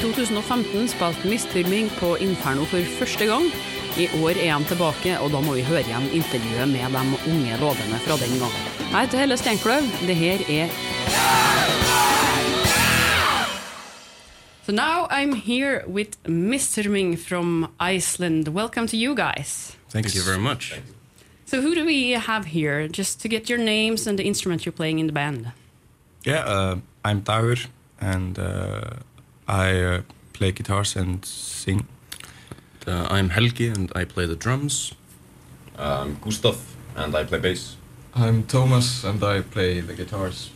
2015 spilte Mistyrming på Inferno for første gang. I år er han tilbake, og da må vi høre igjen intervjuet med de unge lovende fra den gangen. Jeg heter Helle Steinkløv. Det her er So now I'm here with Mr. Ming from Iceland. Welcome to you guys. Thank you very much. So who do we have here? Just to get your names and the instrument you're playing in the band. Yeah, uh, I'm Taur, and uh, I uh, play guitars and sing. Uh, I'm Helgi and I play the drums. I'm Gustav and I play bass. I'm Thomas and I play the guitars.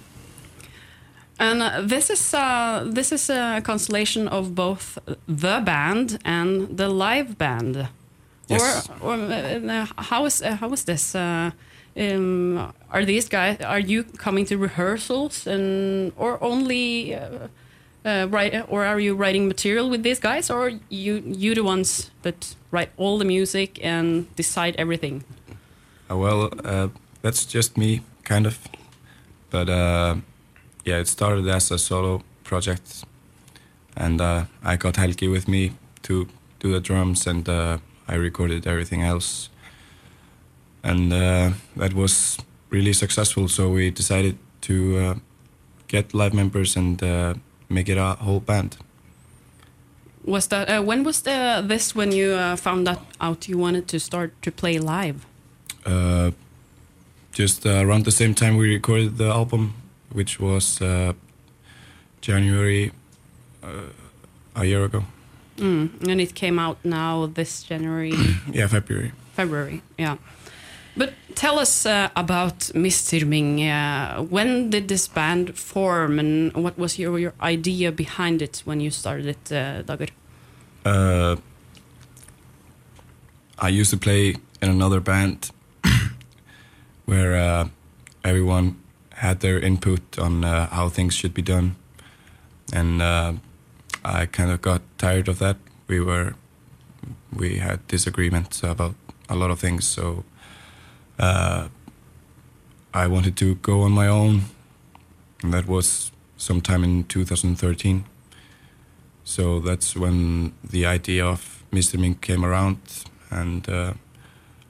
And uh, this is uh, this is a constellation of both the band and the live band. Yes. Or, or uh, how is uh, how is this? Uh, um, are these guys? Are you coming to rehearsals and or only? Uh, write, or are you writing material with these guys, or you you the ones that write all the music and decide everything? Uh, well, uh, that's just me, kind of. But uh, yeah, it started as a solo project, and uh, I got Helgi with me to do the drums, and uh, I recorded everything else. And that was really successful, so we decided to get live members and make it a whole band. Was that uh, when was the, this when you uh, found that out you wanted to start to play live? uh, just uh, around the same time we recorded the album, which was uh, January uh, a year ago. Mm. And it came out now this January, Yeah, February. February. Yeah. But tell us uh, about Mistyrming. Uh, when did this band form, and what was your, your idea behind it when you started it, uh, Dagur? Uh, I used to play in another band where uh, everyone had their input on uh, how things should be done, and uh, I kind of got tired of that. We were we had disagreements about a lot of things, so uh, I wanted to go on my own, and that was sometime in 2013. So that's when the idea of Mistyrming came around, and uh,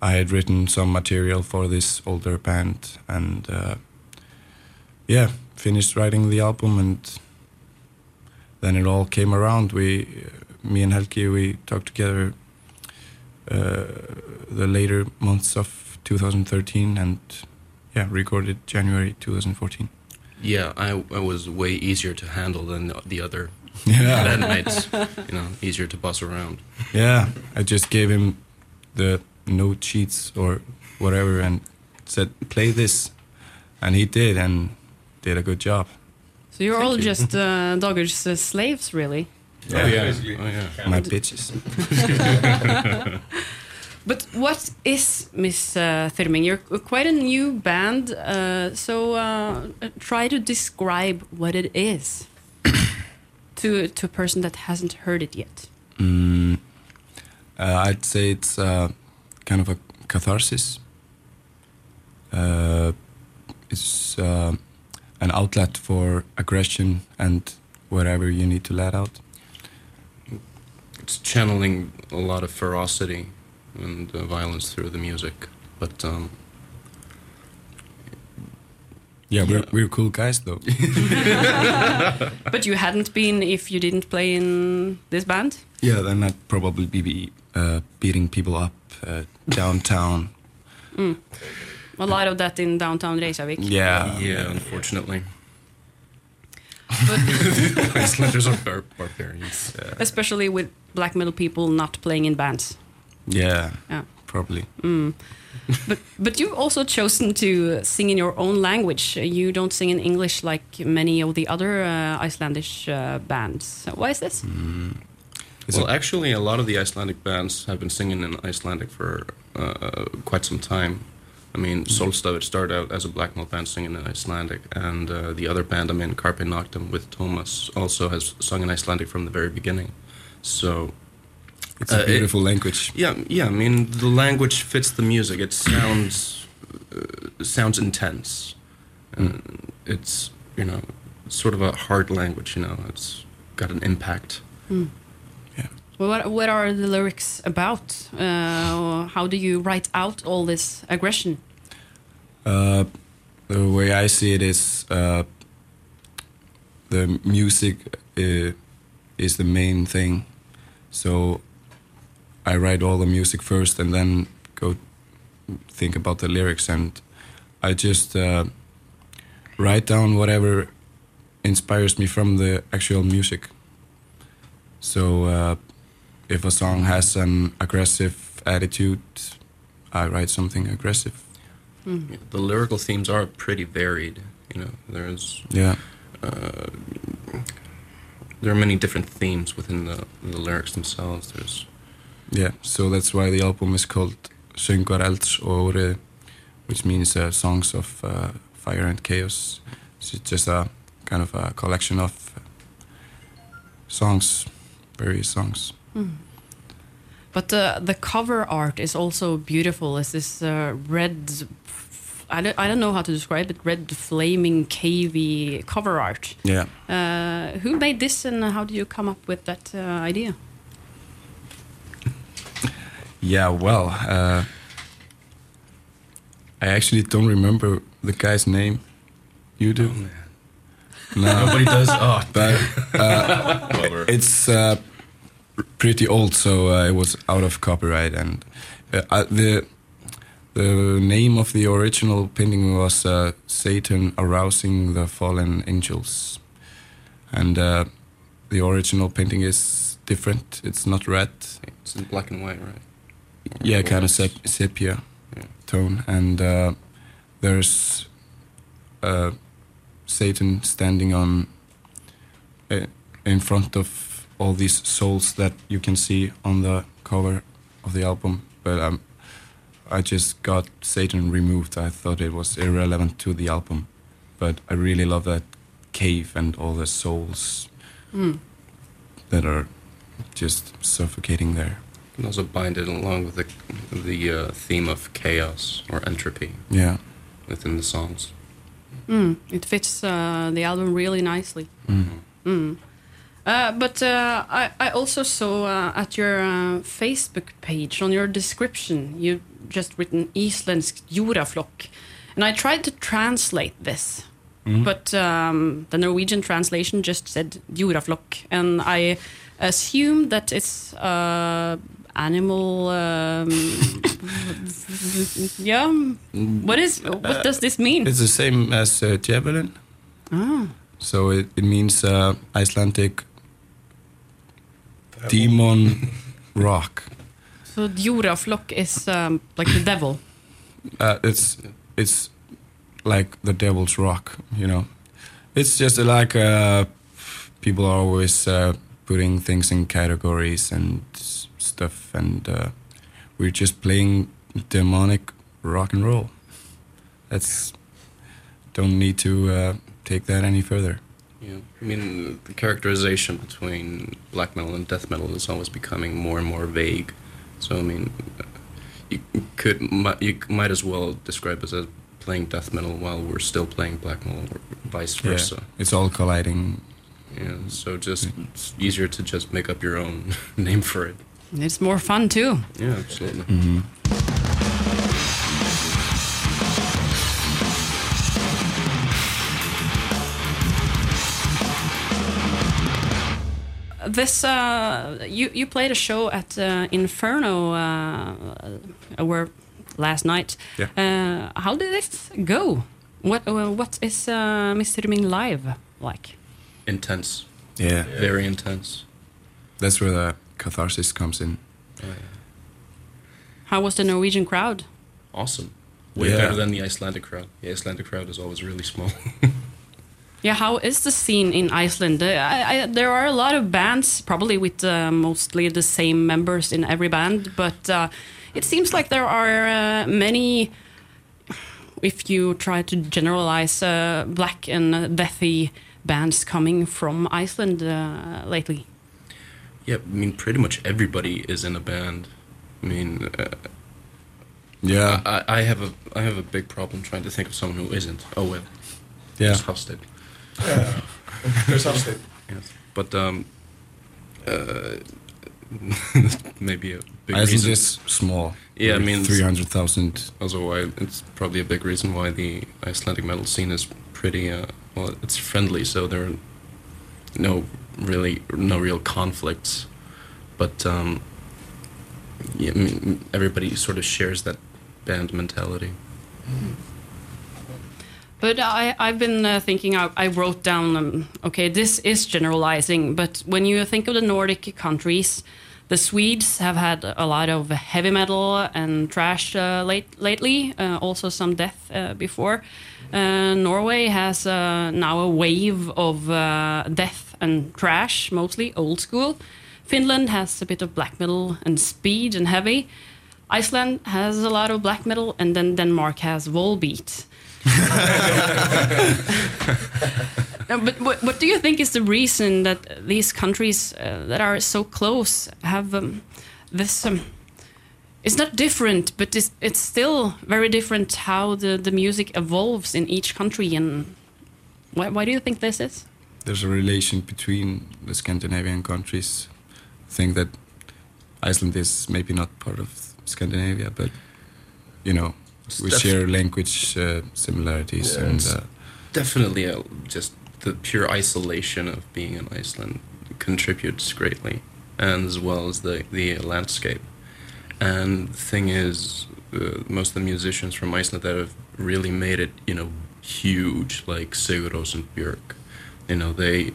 I had written some material for this older band, and uh, yeah, finished writing the album, and then it all came around. We, me and Helgi, we talked together the later months of 2013, and yeah, recorded January 2014. Yeah, I, I was way easier to handle than the- the other Yeah. bandmates. you know, easier to boss around. Yeah, I just gave him the note sheets or whatever and said, "Play this," and he did, and did a good job. So you're all just uh, Dagur's uh, slaves, really. Yeah. Oh yeah. basically. Oh yeah. My bitches. But what is Miss uh, Thurming? You're quite a new band, uh, so uh, try to describe what it is to to a person that hasn't heard it yet. Mm, uh, I'd say it's uh, kind of a catharsis. Uh, it's uh, an outlet for aggression and whatever you need to let out. It's channeling a lot of ferocity and uh, violence through the music. But um, Yeah, we're Yeah. we're cool guys though. But you hadn't been if you didn't play in this band. Yeah, then I'd probably be uh, beating people up uh, downtown. A lot of that in downtown Reykjavik. Yeah, yeah, unfortunately, But Icelanders are bar- barbarians. especially with black metal people not playing in bands. yeah, Yeah. probably. But but you've also chosen to sing in your own language. You don't sing in English like many of the other uh, Icelandic uh, bands. Why is this? It's well, a- actually, a lot of the Icelandic bands have been singing in Icelandic for uh, quite some time. I mean, Sólstafir started out as a black metal band singing in Icelandic, and uh, the other band I'm in, Carpe Noctem, with Thomas, also has sung in Icelandic from the very beginning. So, It's a Uh, it- beautiful language. yeah, yeah. I mean, the language fits the music. It sounds uh, sounds intense. And it's you know sort of a hard language. You know, it's got an impact. Yeah. What what are the lyrics about? Uh, how do you write out all this aggression? Uh, the way I see it is uh, the music uh, is the main thing. So I write all the music first and then go think about the lyrics. And I just uh, write down whatever inspires me from the actual music. So uh, if a song has an aggressive attitude, I write something aggressive. Yeah, the lyrical themes are pretty varied. You know, there's Yeah. there are many different themes within the the lyrics themselves. There's Yeah, so that's why the album is called Söngar elds og which means uh, songs of uh, fire and chaos. So it's just a kind of a collection of songs, various songs. But uh, the cover art is also beautiful. It's this uh, red, I don't, I don't know how to describe it, red flaming cavey cover art. Yeah, Uh, who made this and how do you come up with that uh, idea? yeah. Well, uh, I actually don't remember the guy's name. You do? No, nobody does. Oh, but Clever. it's uh, pretty old, so uh, it was out of copyright. And uh, uh, the the name of the original painting was uh, Satan arousing the fallen angels, and uh, the original painting is different. It's not red. it's in black and white, right? Yeah, kind of sep- sepia Yeah. tone, and uh, there's uh, Satan standing on uh, in front of all these souls that you can see on the cover of the album. But um, I just got Satan removed. I thought it was irrelevant to the album, but I really love that cave and all the souls that are just suffocating there. You can also bind it along with the the uh, theme of chaos or entropy Yeah. within the songs. Mm, it fits uh, the album really nicely. Mm. Uh, but uh, I, I also saw uh, at your uh, Facebook page on your description you just written Isländsk joraflock, and I tried to translate this, but um, the Norwegian translation just said joraflock, and I assumed that it's uh, animal. Um, yeah, what is what does this mean? It's the same as uh, javelin. Ah. So it, it means uh, Icelandic demon rock. So Joraflock is um, like the devil. Uh, it's it's like the devil's rock, you know. It's just like uh, people are always uh, putting things in categories and stuff, and uh, we're just playing demonic rock and roll. That's don't need to uh, take that any further. Yeah, I mean the characterization between black metal and death metal is always becoming more and more vague. So I mean, you could you might as well describe us as playing death metal while we're still playing black metal, or vice Yeah, versa. it's all colliding. Yeah. so just it's easier to just make up your own name for it. It's more fun too. Yeah, absolutely. Mm-hmm. This uh, you you played a show at uh, Inferno uh, uh, where last night. Yeah. Uh, how did this go? What uh, what is uh, Mistyrming live like? Intense, Yeah, very intense. that's where the catharsis comes in. How was the Norwegian crowd? Awesome. Way Yeah. better than the Icelandic crowd. The Icelandic crowd is always really small. Yeah, how is the scene in Iceland? Uh, I, I, there are a lot of bands, probably with uh, mostly the same members in every band, but uh, it seems like there are uh, many. If you try to generalize, uh, black and uh, deathy bands coming from Iceland uh, lately. yeah, I mean pretty much everybody is in a band. I mean, uh, Yeah, I, I have a I have a big problem trying to think of someone who isn't. Oh well, yeah. it's Hosted. Yeah. There's Hosted. Yes. But um, Uh, maybe a big Iceland reason. is small. Yeah, I mean, 300,000. Also, why it's probably a big reason why the Icelandic metal scene is pretty uh, well. It's friendly, so there are no really no real conflicts. But um, yeah, I mean, everybody sort of shares that band mentality. But I, I've been uh, thinking, I, I wrote down, um, okay, this is generalizing, but when you think of the Nordic countries, the Swedes have had a lot of heavy metal and trash uh, late, lately, uh, also some death uh, before. Uh, Norway has uh, now a wave of uh, death and trash, mostly old school. Finland has a bit of black metal and speed and heavy. Iceland has a lot of black metal, and then Denmark has Volbeat. No, but what, what do you think is the reason that these countries uh, that are so close have um, this? Um, it's not different, but it's, it's still very different how the, the music evolves in each country. And why, why do you think this is? There's a relation between the Scandinavian countries. I think that Iceland is maybe not part of Scandinavia, but you know, we share language uh, similarities Yeah, and uh, Definitely, uh, just the pure isolation of being in Iceland contributes greatly, and as well as the the landscape. And the thing is, uh, most of the musicians from Iceland that have really made it, you know, huge, like Sigur Rós and Björk, you know, they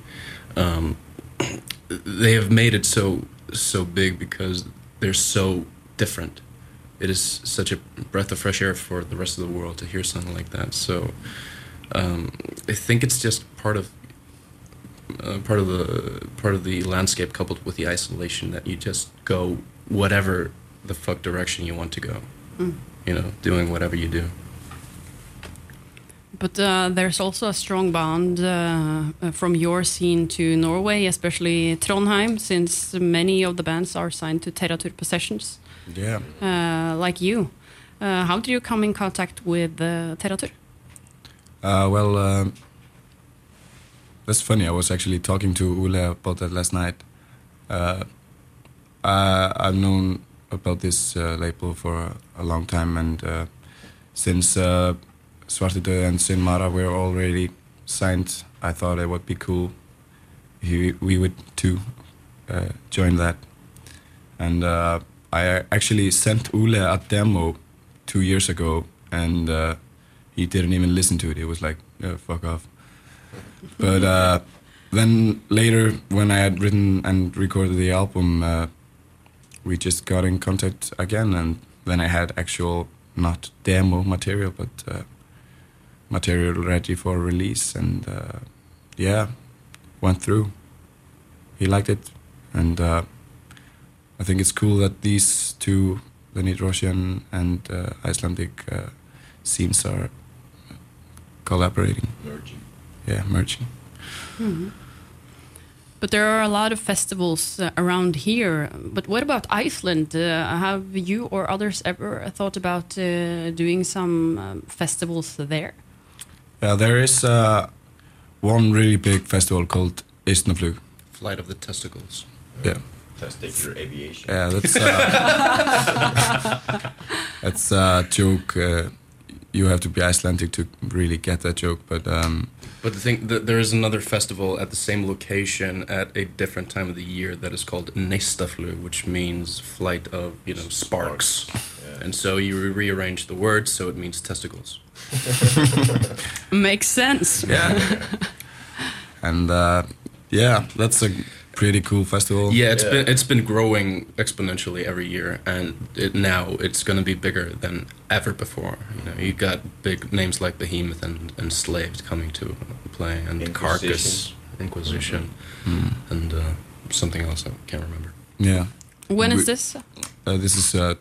um, they have made it so so big because they're so different. It is such a breath of fresh air for the rest of the world to hear something like that. So um, I think it's just part of uh, part of the part of the landscape coupled with the isolation that you just go whatever the fuck direction you want to go. You know, doing whatever you do. But uh, there's also a strong bond uh, uh, from your scene to Norway, especially Trondheim, since many of the bands are signed to Terratur Possessions, yeah. uh, like you. Uh, how did you come in contact with uh, Terratur? Uh, well, um, that's funny. I was actually talking to Ule about that last night. Uh, I, I've known about this uh, label for a, a long time, and uh, since uh, and Sinmara were already signed, I thought it would be cool if we would too uh, join that. And uh, I actually sent Ule a demo two years ago, and uh, he didn't even listen to it. He was like, fuck off. But uh, then later, when I had written and recorded the album, uh, we just got in contact again, and then I had actual, not demo material, but uh, material ready for release, and uh, yeah, went through. He liked it, and uh, I think it's cool that these two, the Nidrosian and uh, Icelandic uh, scenes are collaborating. Merging. Yeah, merging. But there are a lot of festivals uh, around here. But what about Iceland? Uh, have you or others ever thought about uh, doing some um, festivals there? Yeah, there is uh, one really big festival called Eistnaflug. Flight of the testicles. Yeah, Testicular aviation. yeah, that's uh, that's a joke. Uh, you have to be Icelandic to really get that joke, but um, But the thing, th- there is another festival at the same location at a different time of the year that is called Neistaflug, which means flight of you know sparks. Yeah. And so you re- rearrange the words, so it means testicles. Makes sense. yeah, and uh, yeah, that's a pretty cool festival. Yeah, it's Yeah. been it's been growing exponentially every year, and it, now it's going to be bigger than ever before. You know, you got big names like Behemoth and, and Slaved coming to play, and Carcass, Inquisition, Mm. and uh, something else I can't remember. yeah. When is We- this? Uh, this is uh,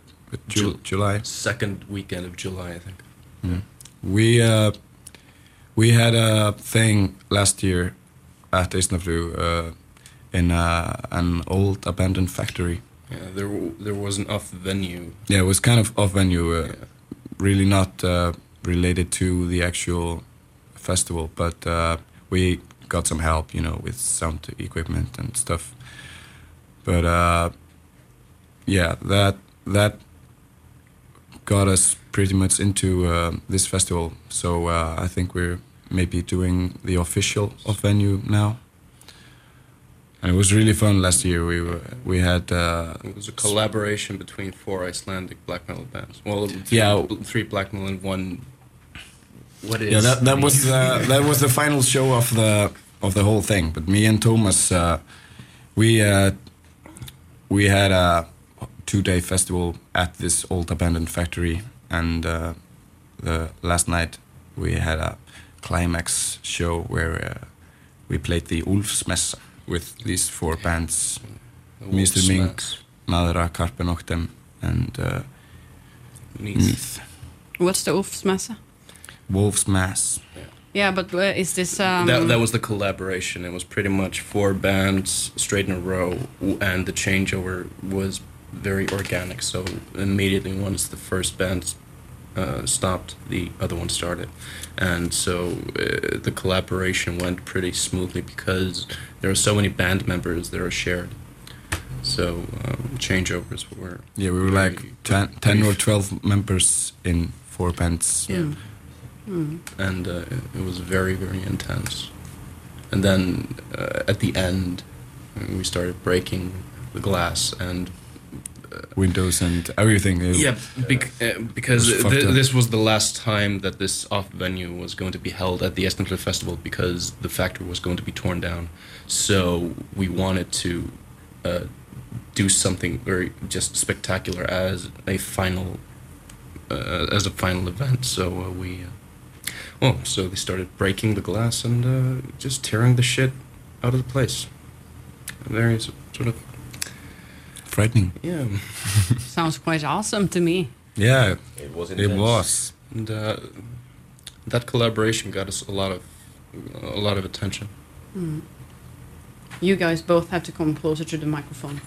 Ju- Ju- July. Second weekend of July, I think. We uh, we had a thing last year at Eistnaflug uh, in uh, an old abandoned factory. Yeah, there there was an off venue. Yeah, it was kind of off venue, uh, Yeah. really not uh, related to the actual festival, but uh, we got some help, you know, with sound equipment and stuff. but uh, yeah, that that got us pretty much into uh, this festival. So uh, I think we're maybe doing the official off venue now. And it was really fun last year. We were, we had uh, It was a collaboration between four Icelandic black metal bands. Well, three, Yeah. three black metal and one. What is? yeah that, that was uh, that was the final show of the of the whole thing. But me and Thomas, uh, we uh, we had a two day festival at this old abandoned factory, and uh, the last night we had a climax show where uh, we played the Ulfsmessa with these four bands. Mr. Wolf Mink, Smacks. Madra, Carpe Noctem, and uh, Neath. Neath. What's the Ulfsmessa? Wolf's Mass. Yeah, but uh, is this um, that, that was the collaboration. It was pretty much four bands straight in a row, and the changeover was very organic. So immediately, once the first band uh, stopped, the other one started, and so uh, the collaboration went pretty smoothly because there are so many band members that are shared. So um, changeovers were Yeah, we were like 10, 10 or 12 members in four bands. Yeah. And uh, it was very, very intense. And then uh, at the end, we started breaking the glass and Windows and everything. Yeah, bec- uh, because It was fucked th- up. this was the last time that this off venue was going to be held at the Estemple Festival because the factory was going to be torn down. So we wanted to uh, do something very just spectacular as a final uh, as a final event. So uh, we, uh, well, so they started breaking the glass and uh, just tearing the shit out of the place. Very s- sort of Frightening. yeah. sounds quite awesome to me. Yeah, It was it was. And uh, that collaboration got us a lot of a lot of attention. You guys both have to come closer to the microphone,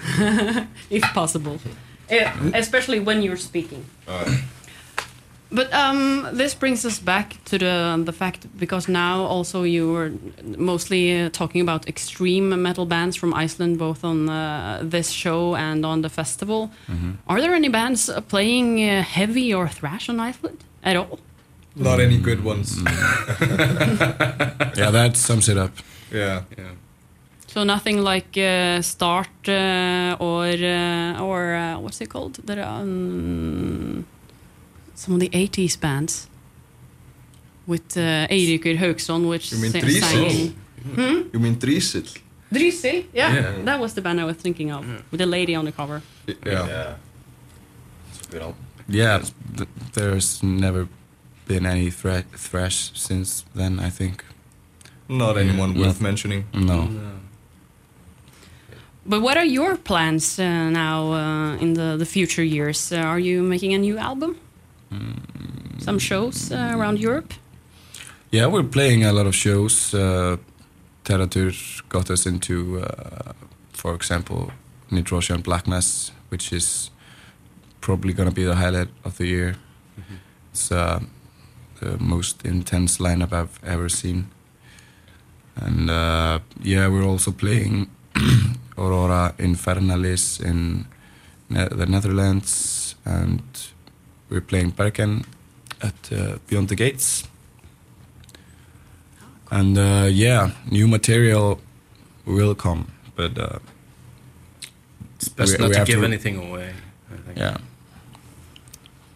if possible, Eh, especially when you're speaking. Alright. But um, this brings us back to the the fact because now also you were mostly uh, talking about extreme metal bands from Iceland, both on uh, this show and on the festival. Are there any bands uh, playing uh, heavy or thrash on Iceland at all? Not any good ones. Yeah, that sums it up. Yeah. Yeah. So nothing like uh, Start uh, or uh, or uh, what's it called? There um, some of the '80s bands with uh, Eirikur Hauksson, which You mean sa- Drýsill? sang in You mean Drýsill? Drýsill. Yeah, Yeah. that was the band I was thinking of with the lady on the cover. Yeah. Yeah. It's a good album. Yeah, th- there's never been any thra- thrash since then, I think. Not anyone Yeah. worth mentioning. No. But what are your plans uh, now uh, in the, the future years? Uh, are you making a new album? Some shows uh, around Europe? Yeah, we're playing a lot of shows. Uh, Terratur got us into, uh, for example, Nitrosia and Black Mass, which is probably going to be the highlight of the year. It's uh, the most intense lineup I've ever seen. And uh, yeah, we're also playing Aurora Infernalis in ne- the Netherlands, and we're playing Bergen at uh, Beyond the Gates. And uh, yeah, new material will come, but uh, It's best We- not we to give to- anything away. I think. yeah,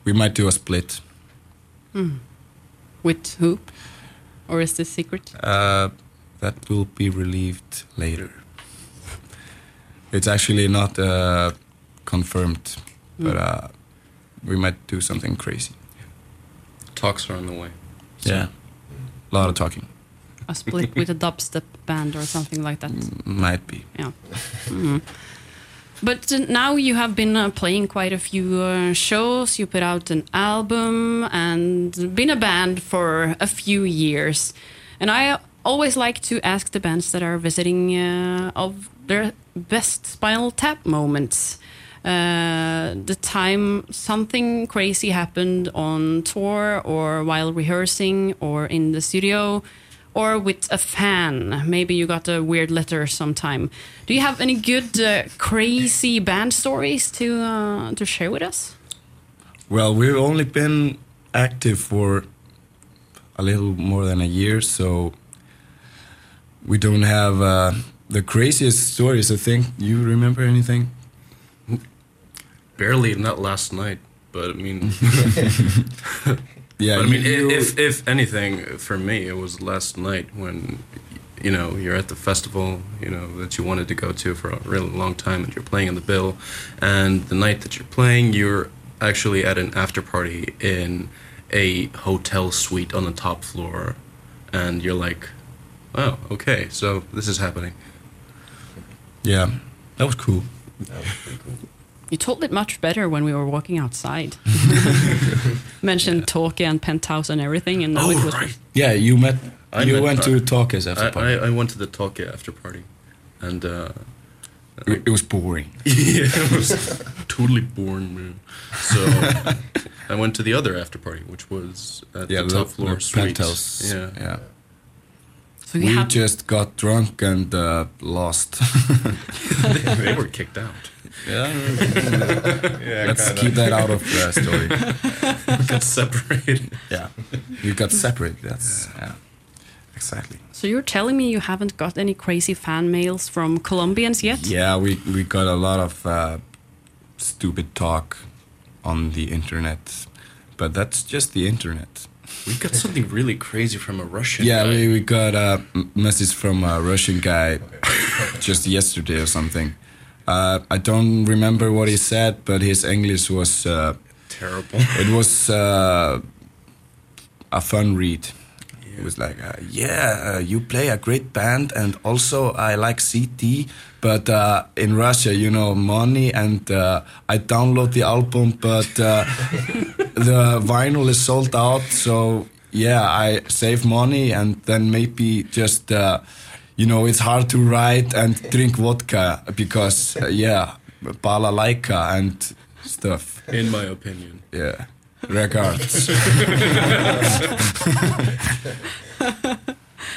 we might do a split. With who? Or is this secret? Uh, that will be relieved later. It's actually not uh, confirmed, but uh, we might do something crazy. Talks are on the way. Yeah, a lot of talking. A split with a dubstep band or something like that? Might be. Yeah. Mhm. But uh, now you have been uh, playing quite a few uh, shows. You put out an album and been a band for a few years. And I always like to ask the bands that are visiting uh, of their best Spinal Tap moments. Uh, the time something crazy happened on tour or while rehearsing or in the studio or with a fan? Maybe you got a weird letter sometime. Do you have any good uh, crazy band stories to uh, to share with us? Well, we've only been active for a little more than a year, so we don't have uh, the craziest stories. I think you remember anything? Barely, not last night, but I mean, Yeah, but I mean, you- if if anything, for me, it was last night when, you know, you're at the festival, you know, that you wanted to go to for a really long time, and you're playing in the bill, and the night that you're playing, you're actually at an after party in a hotel suite on the top floor, and you're like, oh, okay, so this is happening. yeah, that was cool. You told it much better when we were walking outside. Mentioned Tokyo and Penthouse and everything, and now Oh, it was right. Yeah, you met. I you met went to Tar- Talkers after I, party. I, I went to the Tokyo after party, and uh, it, it was boring. yeah, it was totally boring, man. So I went to the other after party, which was at Yeah, the the, top floor the suite. penthouse. Yeah. yeah. So you We just got drunk and uh, lost. they, they were kicked out. Yeah, Yeah, let's kinda. keep that out of the story. Got separated. Yeah, you got separated. That's yeah, exactly. So you're telling me you haven't got any crazy fan mails from Colombians yet? Yeah, we we got a lot of uh, stupid talk on the internet, but that's just the internet. We got something really crazy from a Russian. Yeah, guy. we, we got a message from a Russian guy just yesterday or something. Uh, I don't remember what he said, but his English was uh, terrible. it was uh, a fun read. It was like, uh, yeah, uh, you play a great band, and also I like CT, but uh, in Russia, you know, money, and uh, I download the album, but uh, the vinyl is sold out, so yeah, I save money, and then maybe just, uh, you know, it's hard to write and drink vodka because, uh, yeah, balalaika and stuff. In my opinion. Yeah. records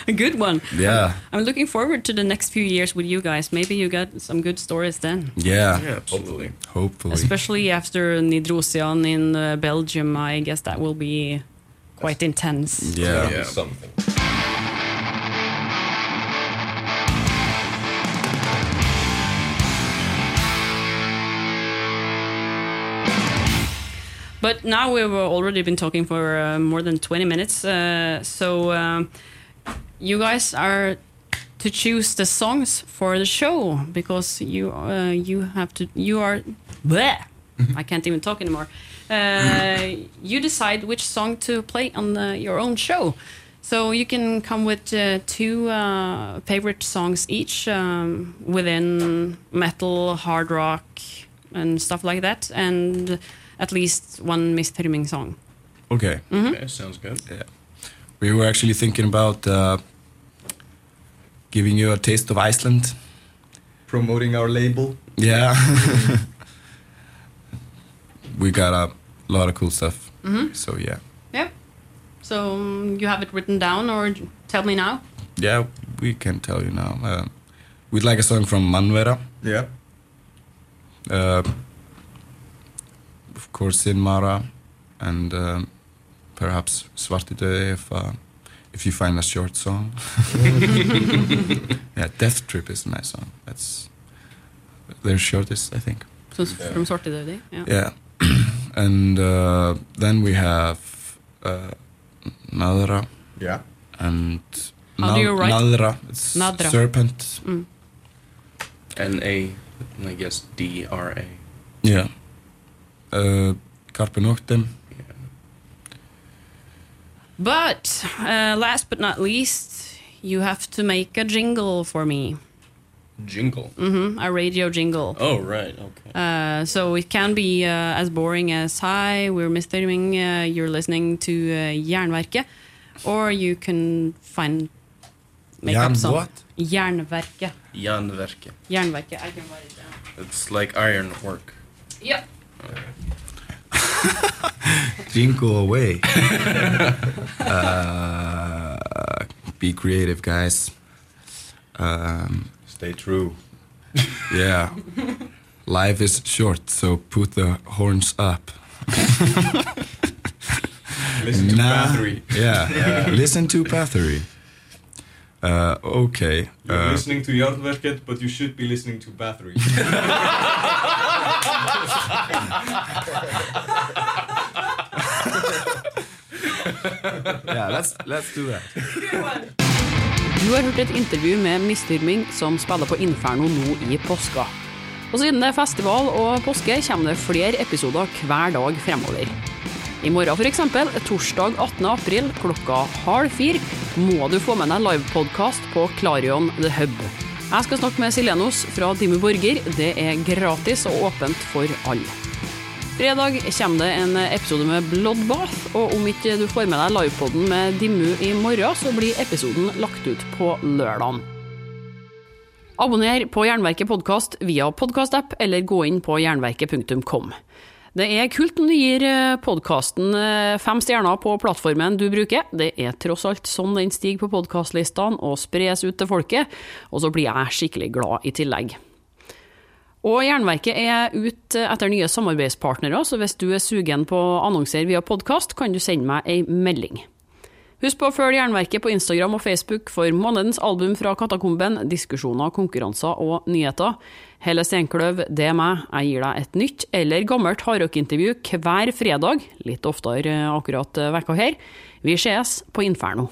A good one. yeah. I'm looking forward to the next few years with you guys. Maybe you got some good stories then. Yeah. Yeah, absolutely. Hopefully. Especially after Nidrosian in uh, Belgium, I guess that will be quite intense. Yeah. Yeah. Something. But now we've already been talking for uh, more than 20 minutes. Uh, so um, you guys are to choose the songs for the show because you uh, you have to you are bleh, I can't even talk anymore. Uh, you decide which song to play on the, your own show. So you can come with uh, two uh, favorite songs each um, within metal, hard rock, and stuff like that, and at least one Mistyrming song. Okay. Okay, sounds good. Yeah. We were actually thinking about uh, giving you a taste of Iceland. Promoting our label. Yeah. we got a lot of cool stuff. So yeah. Yeah. So um, you have it written down, or tell me now. Yeah, we can tell you now. Uh, we'd like a song from Mannveira. Yeah. Uh, of course, Sinmara, and um, perhaps Svartidauði if uh, if you find a short song. yeah, Death Trip is a nice song. That's their shortest, I think. So it's from Sorted Yeah. Yeah, and uh, then we have uh, Nadra Yeah. and How do you write? Nadra. It's Nadra. serpent. Mm. N A, I guess D R A. Yeah. Uh, Carpe Noctem. But uh, last but not least, you have to make a jingle for me. Jingle. hmm a radio jingle. Oh right. Okay. Uh, so it can be uh, as boring as "Hi, we're Mistyrming, uh, you're listening to uh, Jernverket," or you can find make Jan up some what? Jernverket. Janverke. Jernverket. I can write it down. It's like iron work. Yep. Jingle away. uh, be creative, guys. Um, Stay true. yeah. Life is short, so put the horns up. Listen to Nah. Bathory. Yeah. Listen to Bathory. Uh, okay. You're Uh, listening to Jordverket, but you should be listening to Bathory. yeah, let's let's do that. Du har hørt et intervju med Mistyrming som spiller på Inferno nå i påska. Og siden det er festival og påske, kommer det flere episoder hver dag fremover. I morgen f.eks., torsdag 18. april klokka halv fire, må du få med deg livepodkast på Klarion The Hub. Jeg skal snakke med Silenos fra Dimmu Borger. Det er gratis og åpent for alle. Fredag kommer det en episode med Bloodbath, og om ikke du får med deg livepoden med Dimmu i morgen, så blir episoden lagt ut på lørdagen. Abonner på Jernverket podkast via podkastapp, eller gå inn på jernverket.kom. Det er kult om du gir podkasten fem stjerner på plattformen du bruker. Det er tross alt sånn den stiger på podkastlistene og spres ut til folket, og så blir jeg skikkelig glad i tillegg. Og Jernverket er ute etter nye samarbeidspartnere, så hvis du er sugen på å annonsere via podkast, kan du sende meg ei melding. Husk på å følge Jernverket på Instagram og Facebook for månedens album fra Katakomben, diskusjoner, konkurranser og nyheter. Helle Steinkløv, det er meg. Jeg gir deg et nytt eller gammelt hardrockintervju hver fredag, litt oftere akkurat vekka her. Vi sees på Inferno.